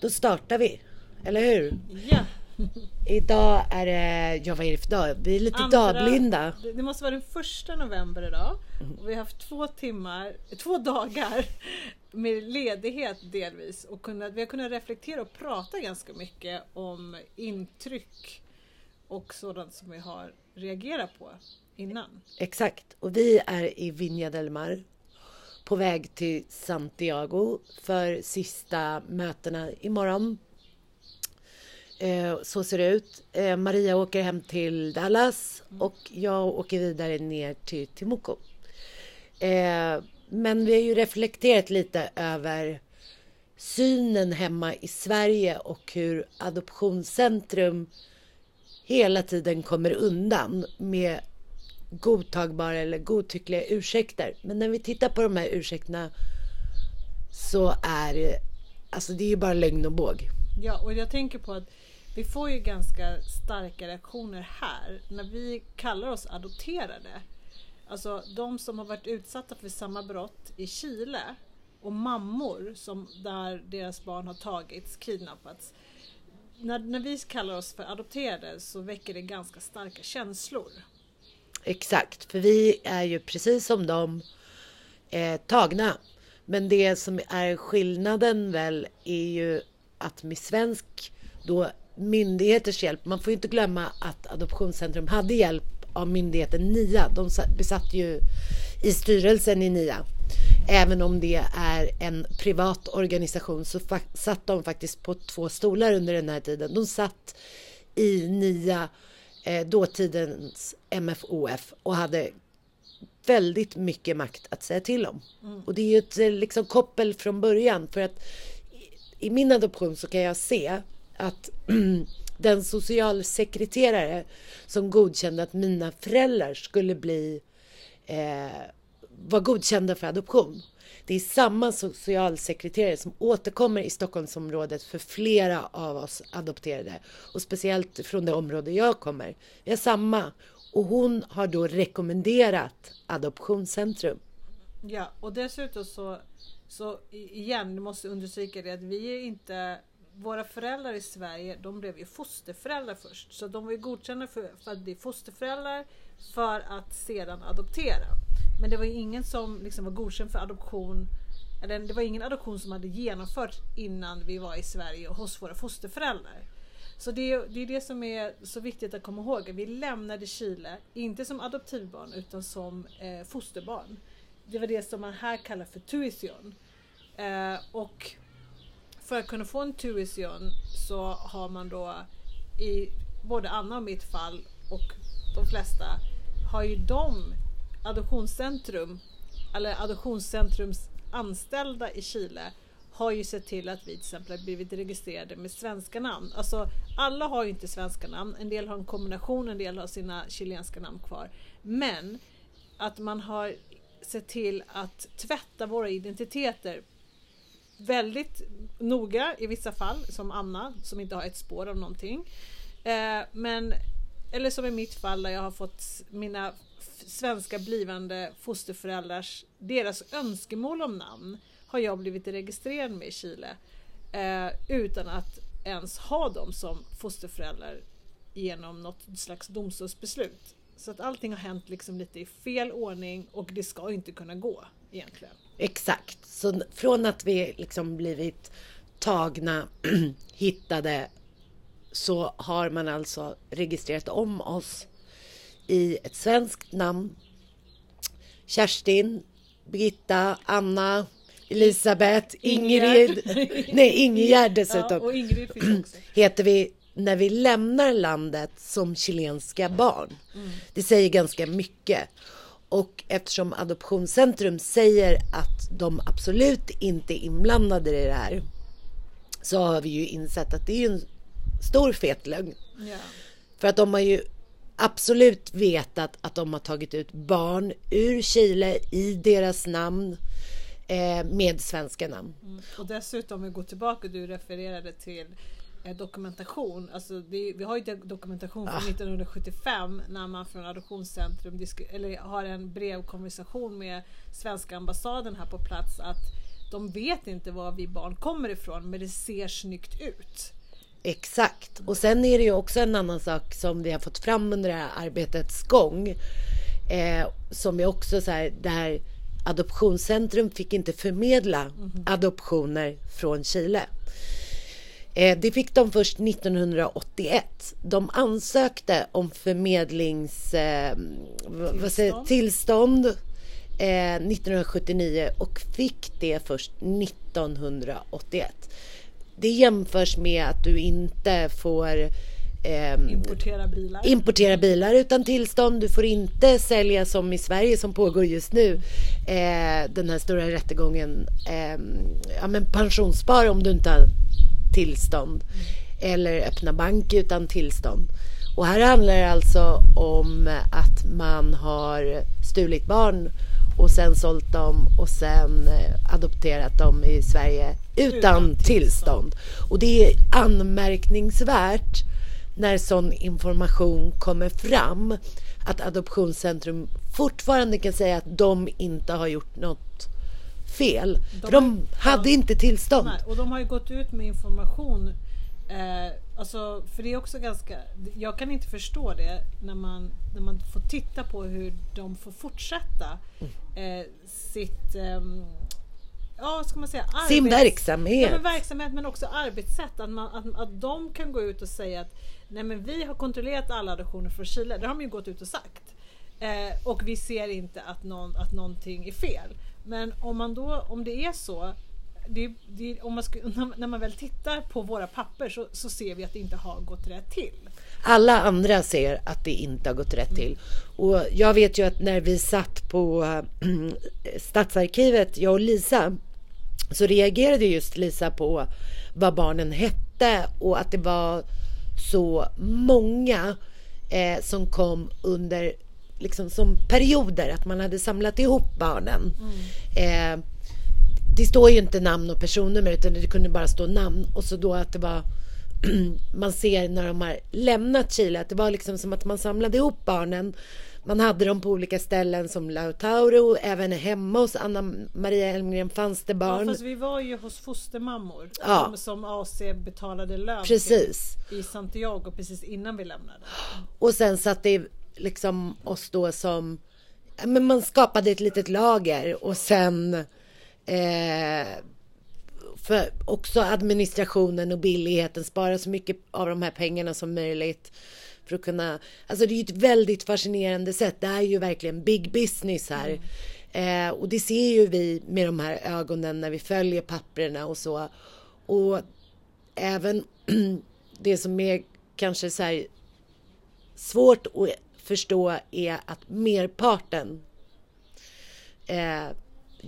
Då startar vi, eller hur? Ja. Idag är det, ja vad är det för dag? Vi är lite Andra- dagblinda. Det, måste vara den första november idag. Och vi har haft två timmar, två dagar med ledighet delvis. Och kunnat, vi har kunnat reflektera och prata ganska mycket om intryck och sådant som vi har reagerat på innan. Exakt. Och vi är i Viña del Mar. På väg till Santiago för sista mötena imorgon. Eh, så ser det ut. Eh, Maria åker hem till Dallas och jag åker vidare ner till Timoko. Eh, men vi har ju reflekterat lite över synen hemma i Sverige och hur Adoptionscentrum hela tiden kommer undan med godtagbara eller godtyckliga ursäkter. Men när vi tittar på de här ursäkterna så är det, alltså det är ju bara lögn och båg. Ja, och jag tänker på att vi får ju ganska starka reaktioner här när vi kallar oss adopterade. Alltså de som har varit utsatta för samma brott i Chile och mammor som där deras barn har tagits, kidnappats. När, när vi kallar oss för adopterade så väcker det ganska starka känslor. Exakt, för vi är ju precis som de eh, tagna. Men det som är skillnaden väl är ju att med svensk då myndigheters hjälp, man får ju inte glömma att Adoptionscentrum hade hjälp av myndigheten NIA. De besatt ju i styrelsen i NIA. Även om det är en privat organisation så satt de faktiskt på två stolar under den här tiden. De satt i NIA, eh, dåtidens MFOF och hade väldigt mycket makt att säga till om. Och det är ju ett eh, liksom, koppel från början. För att i, i min adoption så kan jag se att den socialsekreterare som godkände att mina föräldrar skulle bli eh, var godkända för adoption. Det är samma socialsekreterare som återkommer i Stockholmsområdet för flera av oss adopterade. Och speciellt från det område jag kommer. Vi har samma. Och hon har då rekommenderat Adoptionscentrum. Ja, och dessutom så, så igen, du måste understryka det att vi är inte våra föräldrar i Sverige, de blev ju fosterföräldrar först. Så de var ju godkända för, för att bli fosterföräldrar för att sedan adoptera. Men det var ju ingen som liksom var godkänd för adoption. Eller det var ingen adoption som hade genomförts innan vi var i Sverige och hos våra fosterföräldrar. Så det är, det är det som är så viktigt att komma ihåg. Vi lämnade Chile, inte som adoptivbarn utan som eh, fosterbarn. Det var det som man här kallar för tuition. Eh, och för att kunna få en tuition så har man då i både Anna och mitt fall och de flesta har ju de adoptionscentrum eller adoptionscentrums anställda i Chile har ju sett till att vi till exempel har blivit registrerade med svenska namn. Alltså alla har ju inte svenska namn. En del har en kombination, en del har sina chilenska namn kvar. Men att man har sett till att tvätta våra identiteter väldigt noga i vissa fall, som Anna som inte har ett spår av någonting. Eh, men, eller som i mitt fall där jag har fått mina svenska blivande fosterföräldrars, deras önskemål om namn har jag blivit registrerad med i Chile. Eh, utan att ens ha dem som fosterföräldrar genom något slags domstolsbeslut. Så att allting har hänt liksom lite i fel ordning och det ska inte kunna gå egentligen. Exakt. Så från att vi liksom blivit tagna, hittade, så har man alltså registrerat om oss i ett svenskt namn. Kerstin, Birgitta, Anna, Elisabeth, Ingrid. Nej, Ingegärd dessutom. Ja, och Ingrid heter vi när vi lämnar landet som chilenska barn. Det säger ganska mycket. Och eftersom Adoptionscentrum säger att de absolut inte är inblandade i det här så har vi ju insett att det är en stor fet lögn. Ja. För att de har ju absolut vetat att de har tagit ut barn ur Chile i deras namn eh, med svenska namn. Mm. Och dessutom, om vi går tillbaka, du refererade till eh, dokumentation. Alltså det, vi har ju do- dokumentation från 1975 när man från Adoptionscentrum eller har en brevkonversation med svenska ambassaden här på plats att de vet inte var vi barn kommer ifrån men det ser snyggt ut. Exakt. Och sen är det ju också en annan sak som vi har fått fram under det här arbetets gång. Eh, som är också så här, det här Adoptionscentrum fick inte förmedla mm. adoptioner från Chile. Eh, det fick de först 1981. De ansökte om förmedlings... Eh, eh, 1979 och fick det först 1981. Det jämförs med att du inte får eh, importera, bilar. importera bilar utan tillstånd. Du får inte sälja som i Sverige som pågår just nu. Eh, den här stora rättegången. Eh, ja, men pensionsspar om du inte har tillstånd. Eller öppna bank utan tillstånd. Och här handlar det alltså om att man har stulit barn och sen sålt dem och sen eh, adopterat dem i Sverige utan, utan tillstånd. Och det är anmärkningsvärt när sån information kommer fram att Adoptionscentrum fortfarande kan säga att de inte har gjort något fel. De För de hade inte tillstånd. Nej, och de har ju gått ut med information eh, alltså, för det är också ganska, jag kan inte förstå det när man, när man får titta på hur de får fortsätta mm. eh, sitt eh, ja, ska man säga, arbets, sin verksamhet. Ja, men verksamhet men också arbetssätt. Att, man, att, att de kan gå ut och säga att nej men vi har kontrollerat alla adoptioner från Chile. Det har de ju gått ut och sagt. Eh, och vi ser inte att, någon, att någonting är fel. Men om, man då, om det är så det, det, om man ska, när man väl tittar på våra papper så, så, ser vi att det inte har gått rätt till. Alla andra ser att det inte har gått rätt mm. till. Och jag vet ju att när vi satt på äh, Stadsarkivet, jag och Lisa, så reagerade just Lisa på vad barnen hette och att det var så många eh, som kom under liksom som perioder, att man hade samlat ihop barnen. Mm. Eh, det står ju inte namn och personnummer utan det kunde bara stå namn och så då att det var man ser när de har lämnat Chile att det var liksom som att man samlade ihop barnen man hade dem på olika ställen som Lautauro, även hemma hos Anna Maria Elmgren fanns det barn. Ja, fast vi var ju hos fostermammor ja. som, som AC betalade lön precis. Till, i Santiago precis innan vi lämnade. Och sen satt det liksom oss då som, men man skapade ett litet lager och sen eh, för också administrationen och billigheten, spara så mycket av de här pengarna som möjligt för att kunna, alltså det är ju ett väldigt fascinerande sätt. Det är ju verkligen big business här. Mm. Eh, och det ser ju vi med de här ögonen när vi följer papperna och så. Och även det som är kanske så här svårt att förstå är att merparten eh,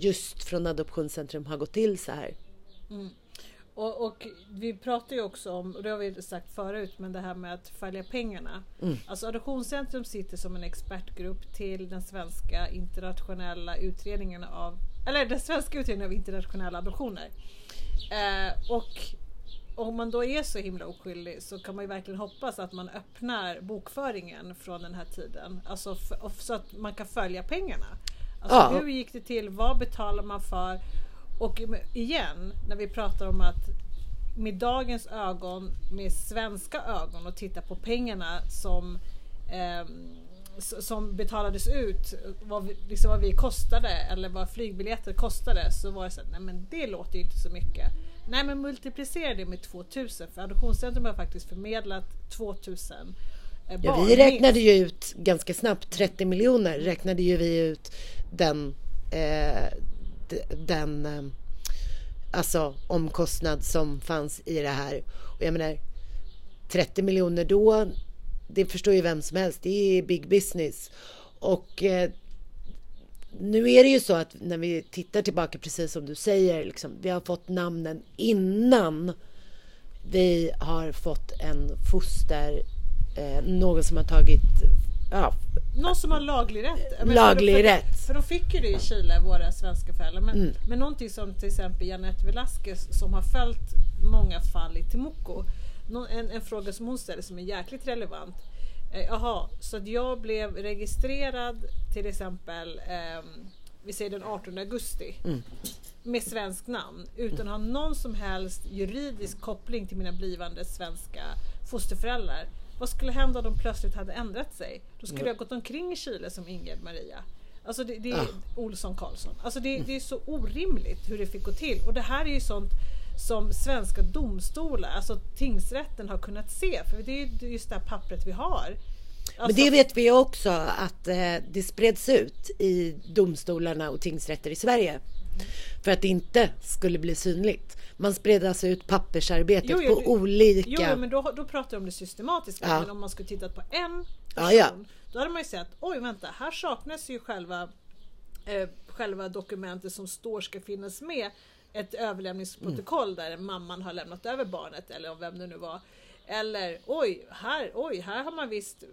just från Adoptionscentrum har gått till så här. Mm. Och, och, vi pratar ju också om, och det har vi sagt förut, men det här med att följa pengarna. Mm. Alltså Adoptionscentrum sitter som en expertgrupp till den svenska internationella utredningen av, eller den svenska utredningen av internationella adoptioner. Eh, och om man då är så himla oskyldig så kan man ju verkligen hoppas att man öppnar bokföringen från den här tiden. Alltså för, så att man kan följa pengarna. Alltså ja. hur gick det till? Vad betalar man för? Och igen, när vi pratar om att med dagens ögon, med svenska ögon och titta på pengarna som eh, som betalades ut, vad vi, liksom vad vi kostade eller vad flygbiljetter kostade så var det så att nej men det låter ju inte så mycket. Nej men multiplicera det med 2000 för Adoptionscentrum har faktiskt förmedlat 2000 eh, Ja, vi räknade ju ut ganska snabbt 30 miljoner räknade ju vi ut den eh, den eh, alltså omkostnad som fanns i det här. Och jag menar 30 miljoner då, det förstår ju vem som helst. Det är big business. Och eh, nu är det ju så att när vi tittar tillbaka, precis som du säger, liksom, vi har fått namnen innan vi har fått en foster, eh, någon som har tagit ja, någon som har laglig rätt. laglig för, rätt. För de fick ju det i Chile, våra svenska föräldrar. Men, mm. men någonting som till exempel Janette Velasquez som har följt många fall i Temuco. En, en fråga som hon ställer som är jäkligt relevant. Eh, jaha, så att jag blev registrerad till exempel eh, vi säger den 18 augusti Mm. med svenskt namn utan att ha någon som helst juridisk koppling till mina blivande svenska fosterföräldrar. Vad skulle hända om de plötsligt hade ändrat sig? Då skulle jag gått omkring i Chile som Ingrid Maria. Alltså det, det är Ja. Olsson Karlsson. Alltså det, det är så orimligt hur det fick gå till. Och det här är ju sånt som svenska domstolar, alltså tingsrätten har kunnat se. För det är ju just det här pappret vi har. Men Alltså, det vet vi också att eh, det spreds ut i domstolarna och tingsrätter i Sverige. För att det inte skulle bli synligt. Man spred alltså ut pappersarbetet Jo, jo, på du- olika... Jo, men då, då pratar jag om det systematiska. Ja. Men om man skulle titta på en person, Ja, då hade man ju sett, oj vänta, här saknas ju själva, eh, själva dokumentet som står ska finnas med. Ett överlämningsprotokoll där mamman har lämnat över barnet eller vem det nu var. Eller oj, här, oj, här har man visst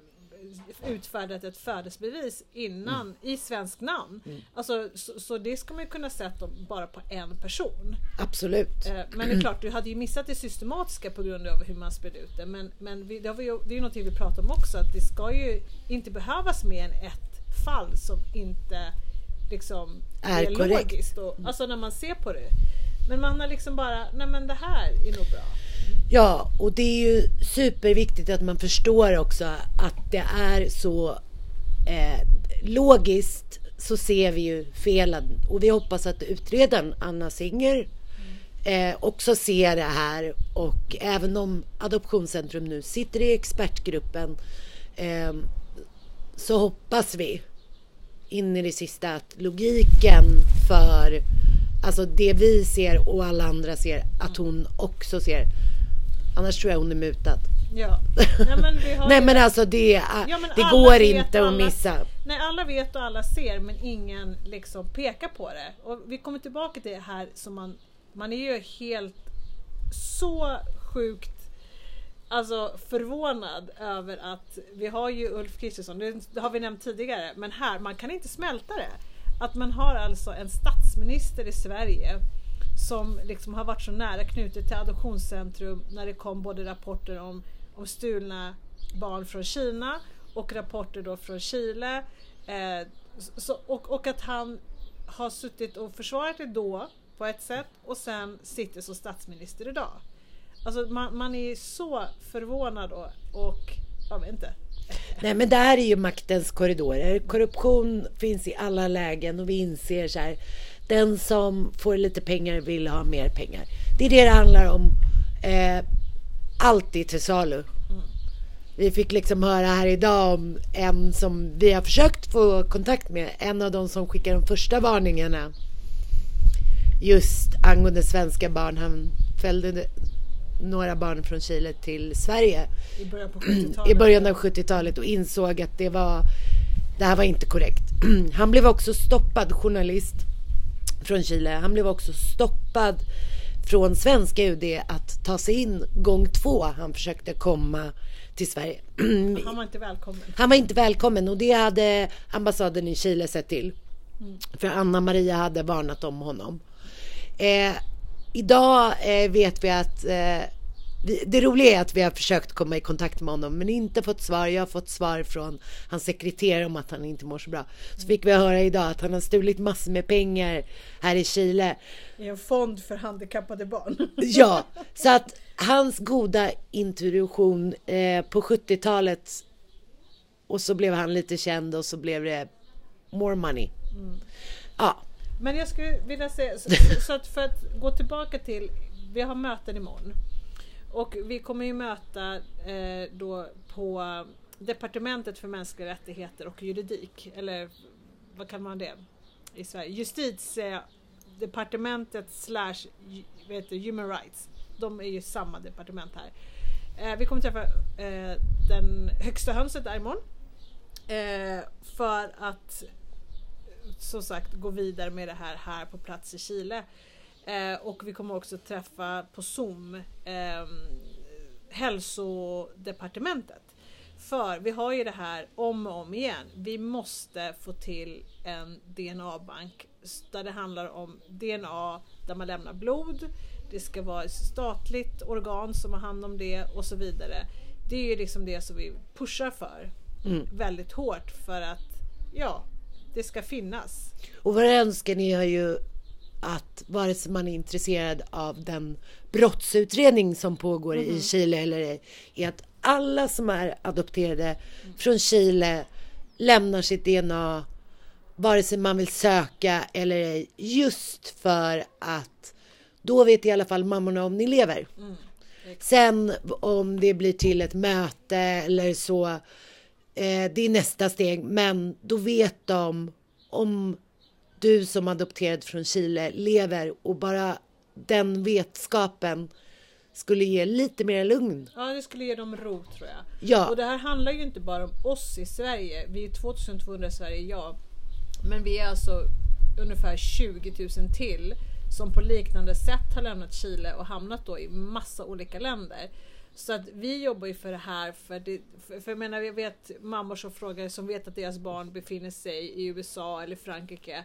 utfärdat ett födelsebevis innan Mm. i svensk namn. Alltså, så, så det ska man ju kunna sett om bara på en person. Absolut. Eh, Men det är klart, du hade ju missat det systematiska på grund av hur man spred ut det. Men, men vi, det, har vi, det är ju någonting vi pratar om också, att det ska ju inte behövas mer än ett fall som inte liksom Är är, korrekt. logiskt. Och, alltså när man ser på det. Men man har liksom bara, nej men det här är nog bra. Ja, och det är ju superviktigt att man förstår också att det är så eh, logiskt så ser vi ju felen och vi hoppas att utredaren Anna Singer eh, också ser det här och även om Adoptionscentrum nu sitter i expertgruppen eh, så hoppas vi in i det sista att logiken för alltså det vi ser och alla andra ser att hon också ser. Annars tror jag hon är mutad. Ja. Nej men, Nej men alltså det, Ja, men det alla går inte och att alla- missa. Nej, alla vet och alla ser men ingen liksom pekar på det. Och vi kommer tillbaka till det här som man, man är ju helt så sjukt alltså förvånad över att vi har ju Ulf Kristersson, det har vi nämnt tidigare, men här, man kan inte smälta det. Att man har alltså en statsminister i Sverige som liksom har varit så nära knutet till Adoptionscentrum när det kom både rapporter om, om stulna barn från Kina och rapporter då från Chile. Eh, så, och, och att han har suttit och försvarat det då på ett sätt och sen sitter som statsminister idag. Alltså man, man är så förvånad och, och jag vet inte. Nej men det här är ju maktens korridorer. Korruption finns i alla lägen och vi inser så här. Den som får lite pengar vill ha mer pengar. Det är det det handlar om. Eh, alltid till salu. Vi fick liksom höra här idag om en som vi har försökt få kontakt med. En av de som skickade de första varningarna. Just angående svenska barn. Han fällde några barn från Chile till Sverige I början på 70-talet. i början av 70-talet och insåg att det var det här var inte korrekt. Han blev också stoppad, journalist från Chile. Han blev också stoppad från svenska UD att ta sig in gång två. Han försökte komma till Sverige. Han var inte välkommen. Han var inte välkommen och det hade ambassaden i Chile sett till. För Anna Maria hade varnat om honom. Eh, idag eh, vet vi att eh, det roliga är att vi har försökt komma i kontakt med honom men inte fått svar. Jag har fått svar från hans sekreterare om att han inte mår så bra. Så fick vi höra idag att han har stulit massor med pengar här i Chile. I en fond för handikappade barn. Ja, så att hans goda introduktion eh, på 70-talet och så blev han lite känd och så blev det more money. Ja, Men jag skulle vilja säga, så, så att för att gå tillbaka till, vi har möten imorgon. Och vi kommer ju möta eh, då på Departementet för mänskliga rättigheter och juridik. Eller vad kan man det i Sverige? Justitiedepartementet eh, slash vad heter human rights. De är ju samma departement här. Eh, vi kommer träffa eh, den högsta hönset där imorgon. Eh, för att som sagt gå vidare med det här här på plats i Chile. Eh, och vi kommer också träffa på Zoom eh, hälsodepartementet. För vi har ju det här om och om igen. Vi måste få till en DNA-bank där det handlar om DNA där man lämnar blod. Det ska vara ett statligt organ som har hand om det och så vidare. Det är ju liksom det som vi pushar för Mm. väldigt hårt för att ja, det ska finnas. Och våra önskan är ju att vare sig man är intresserad av den brottsutredning som pågår i Chile eller ej, är att alla som är adopterade från Chile lämnar sitt DNA vare sig man vill söka eller ej, just för att då vet i alla fall mammorna om ni lever. Sen om det blir till ett möte eller så, eh, det är nästa steg, men då vet de om du som adopterad från Chile lever och bara den vetskapen skulle ge lite mer lugn. Ja, det skulle ge dem ro tror jag. Ja. Och det här handlar ju inte bara om oss i Sverige. Vi är 2200 i Sverige, ja. Men vi är alltså ungefär 20 000 till som på liknande sätt har lämnat Chile och hamnat då i massa olika länder. Så att vi jobbar ju för det här för, det, för, för jag menar, vi vet mammor som frågar som vet att deras barn befinner sig i USA eller Frankrike.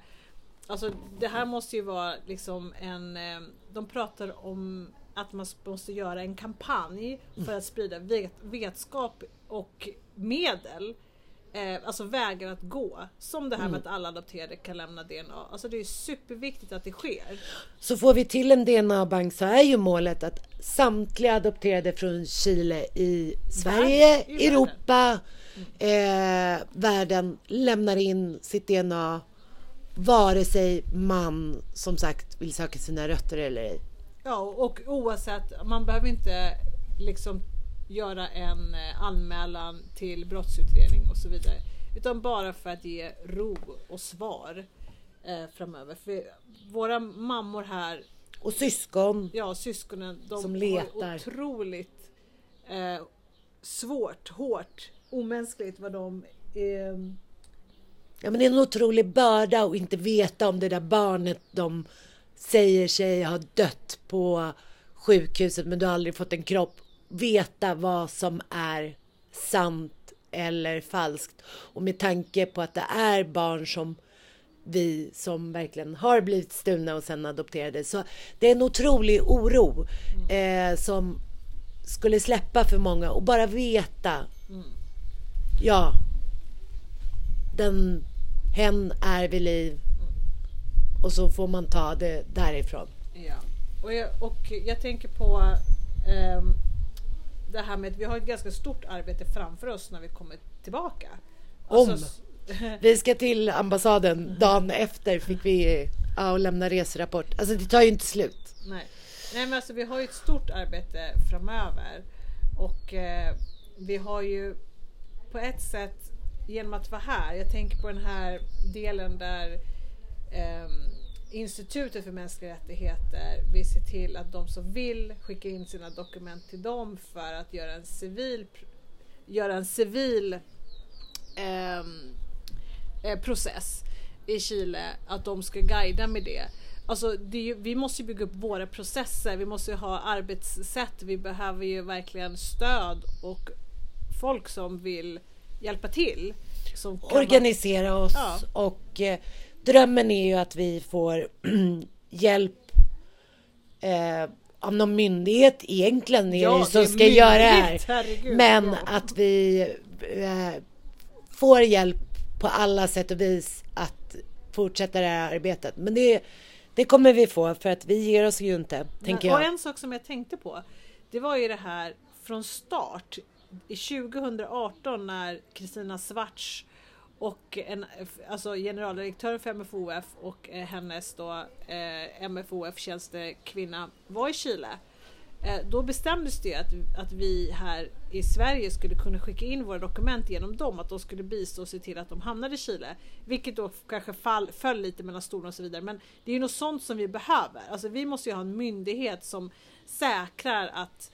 Alltså det här måste ju vara liksom en, eh, de pratar om att man måste göra en kampanj för att sprida vet, vetskap och medel. Eh, alltså vägar att gå. Som det här med att alla adopterade kan lämna DNA. Alltså det är superviktigt att det sker. Så får vi till en DNA-bank så är ju målet att samtliga adopterade från Chile i Sverige, i världen. Europa, eh, världen lämnar in sitt DNA vare sig man som sagt vill söka sina rötter eller ej. Ja och oavsett, man behöver inte liksom göra en eh, anmälan till brottsutredning och så vidare. Utan bara för att ge ro och svar eh, framöver. För våra mammor här, Och syskon. ja syskonen, de Som letar. otroligt eh, svårt, hårt, omänskligt vad de eh, Ja, men det är en otrolig börda att inte veta om det där barnet de säger sig ha dött på sjukhuset men du har aldrig fått en kropp. Veta vad som är sant eller falskt. Och med tanke på att det är barn som vi som verkligen har blivit stulna och sen adopterade. Så det är en otrolig oro eh, som skulle släppa för många och bara veta. Ja, den, hen är vid liv. Och så får man ta det därifrån. Ja, och jag, och jag tänker på ehm, det här med att vi har ett ganska stort arbete framför oss när vi kommer tillbaka. Alltså, Om. Vi ska till ambassaden dagen efter fick vi ja, och lämna reserapport. Alltså det tar ju inte slut. Nej. Nej men alltså vi har ju ett stort arbete framöver. Och eh, vi har ju på ett sätt genom att vara här, jag tänker på den här delen där eh, Institutet för mänskliga rättigheter vill se till att de som vill skicka in sina dokument till dem för att göra en civil, göra en civil ehm, eh, process i Chile, att de ska guida med det. Alltså, det ju, vi måste ju bygga upp våra processer, vi måste ju ha arbetssätt, vi behöver ju verkligen stöd och folk som vill hjälpa till. Kan vara- Organisera oss Ja. och eh, drömmen är ju att vi får hjälp eh, av någon myndighet egentligen är det Ja, ju som det är ska göra det här. herregud, Men ja. att vi eh, får hjälp på alla sätt och vis att fortsätta det här arbetet. Men det, det kommer vi få för att vi ger oss ju inte, tänker Och jag. en sak som jag tänkte på, det var ju det här från start i 2018 när Kristina Svarts och en, alltså generaldirektören för MFOF och eh, hennes då eh, MFOF tjänstekvinna var i Chile. Eh, då bestämdes det att, att vi här i Sverige skulle kunna skicka in våra dokument genom dem, att de skulle bistå och se till att de hamnade i Chile. Vilket då kanske fall, föll lite mellan stolarna och så vidare. Men det är ju något sånt som vi behöver. Alltså vi måste ju ha en myndighet som säkrar att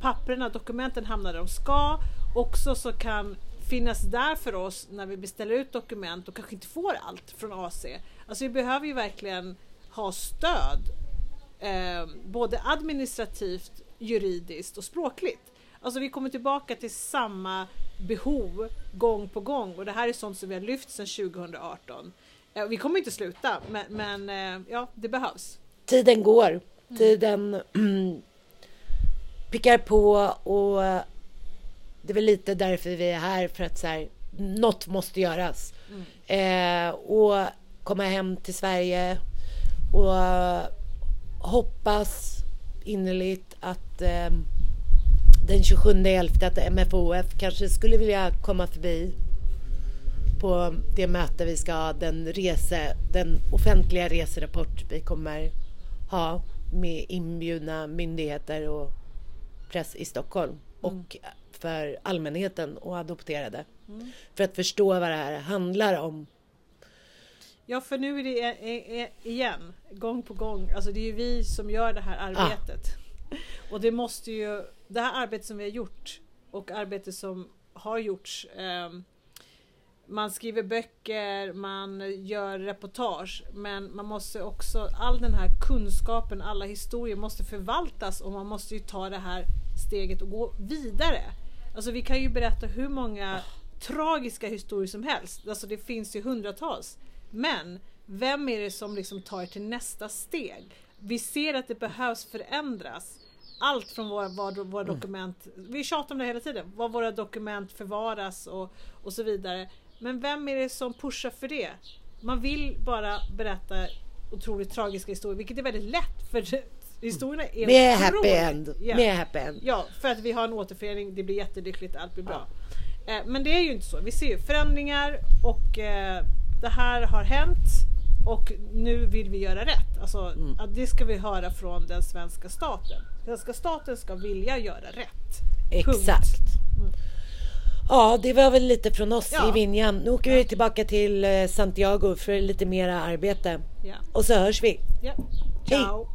papperna, dokumenten hamnar där de ska. Också så kan finnas där för oss när vi beställer ut dokument och kanske inte får allt från AC. Alltså vi behöver ju verkligen ha stöd eh, både administrativt, juridiskt och språkligt. Alltså vi kommer tillbaka till samma behov gång på gång och det här är sånt som vi har lyft sedan 2018. Eh, vi kommer inte sluta men, men eh, ja, det behövs. Tiden går. Tiden pickar på och det är väl lite därför vi är här för att så här, något måste göras. Eh, och komma hem till Sverige och hoppas innerligt att eh, den 27 11 att MFOF kanske skulle vilja komma förbi på det möte vi ska ha, den, rese, den offentliga reserapport vi kommer ha med inbjudna myndigheter och press i Stockholm och för allmänheten och adopterade. För att förstå vad det här handlar om. Ja, för nu är det e- e- e- igen, gång på gång. Alltså det är ju vi som gör det här arbetet. Och det måste ju, det här arbetet som vi har gjort och arbetet som har gjorts. ehm, man skriver böcker, man gör reportage, men man måste också, all den här kunskapen, alla historier måste förvaltas och man måste ju ta det här steget och gå vidare. Alltså vi kan ju berätta hur många tragiska historier som helst, alltså det finns ju hundratals. Men vem är det som liksom tar till nästa steg? Vi ser att det behövs förändras. Allt från våra, våra, våra dokument, vi tjatar om det hela tiden, var våra dokument förvaras och, och så vidare. Men vem är det som pushar för det? Man vill bara berätta otroligt tragiska historier, vilket är väldigt lätt för historierna är Med happy end. Ja. Med happy end. Ja, för att vi har en återförening, det blir jättelyckligt, allt blir bra. Eh, men det är ju inte så. Vi ser ju förändringar och eh, det här har hänt och nu vill vi göra rätt. Alltså, Mm. det ska vi höra från den svenska staten. Svenska staten ska vilja göra rätt. Exakt. Ja, det var väl lite från oss Ja. i Vinjan. Nu åker vi tillbaka till eh, Santiago för lite mera arbete. Ja. Och så hörs vi. ja. Hej. Ciao!